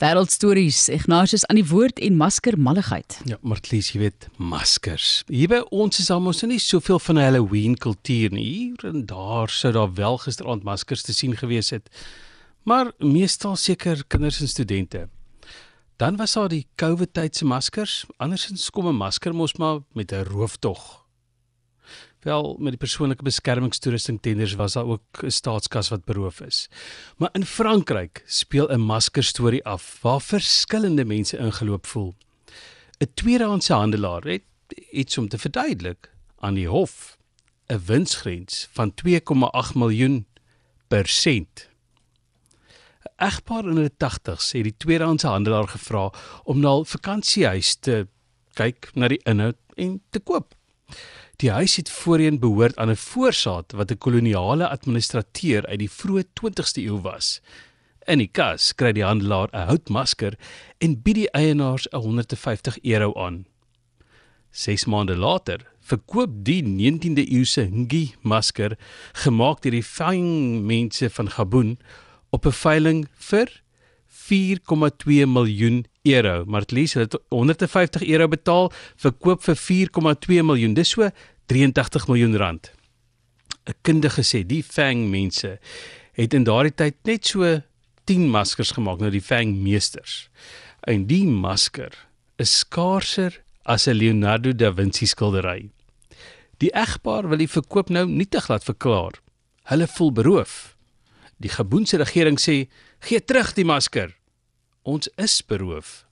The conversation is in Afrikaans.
Wêreldstories, Ignatius aan die woord en maskermalligheid. Ja, Martlies, jy weet, maskers. Hier by ons is almos nie soveel van 'n Halloween kultuur nie. Hier en daar sou daar wel gisteraand maskers te sien gewees het. Maar meestal seker kinders en studente. Dan was daar die COVID tyd se maskers. Andersins kom 'n masker mos maar met 'n rooftog Wel, met die persoonlike beskermingstoerusting tenders was daar ook 'n staatskas wat beroof is. Maar in Frankryk speel 'n masker storie af waar verskillende mense ingeloop voel. 'n Tweedehandse handelaar het iets om te verduidelik aan die hof, 'n winsgrens van 2,8 miljoen per sent. 'n Egpaar in hulle 80's het die tweedehandse handelaar gevra om na 'n vakansiehuis te kyk na die inhoud en te koop. Die huis het voorheen behoort aan 'n voorsaat wat 'n koloniale administrateur uit die vroeë 20ste eeu was. In die kas kry die handelaar 'n houtmasker en bied die eienaars 'n 150 euro aan. 6 maande later verkoop die 19de eeuse Ngi masker gemaak deur die Fang mense van Gabon op 'n veiling vir 4,2 miljoen euro. Maar het lees hulle 150 euro betaal, verkoop vir 4,2 miljoen. Dis so 83 miljoen rand. 'n Kundige sê die Fang mense het in daardie tyd net so 10 maskers gemaak nou die Fang meesters. En die masker is skaarser as 'n Leonardo da Vinci skildery. Die egpaar wil die verkoop nou nietig laat verklaar. Hulle voel beroof. Die Gaboonse regering sê: "Gee terug die masker." Ons is beroof.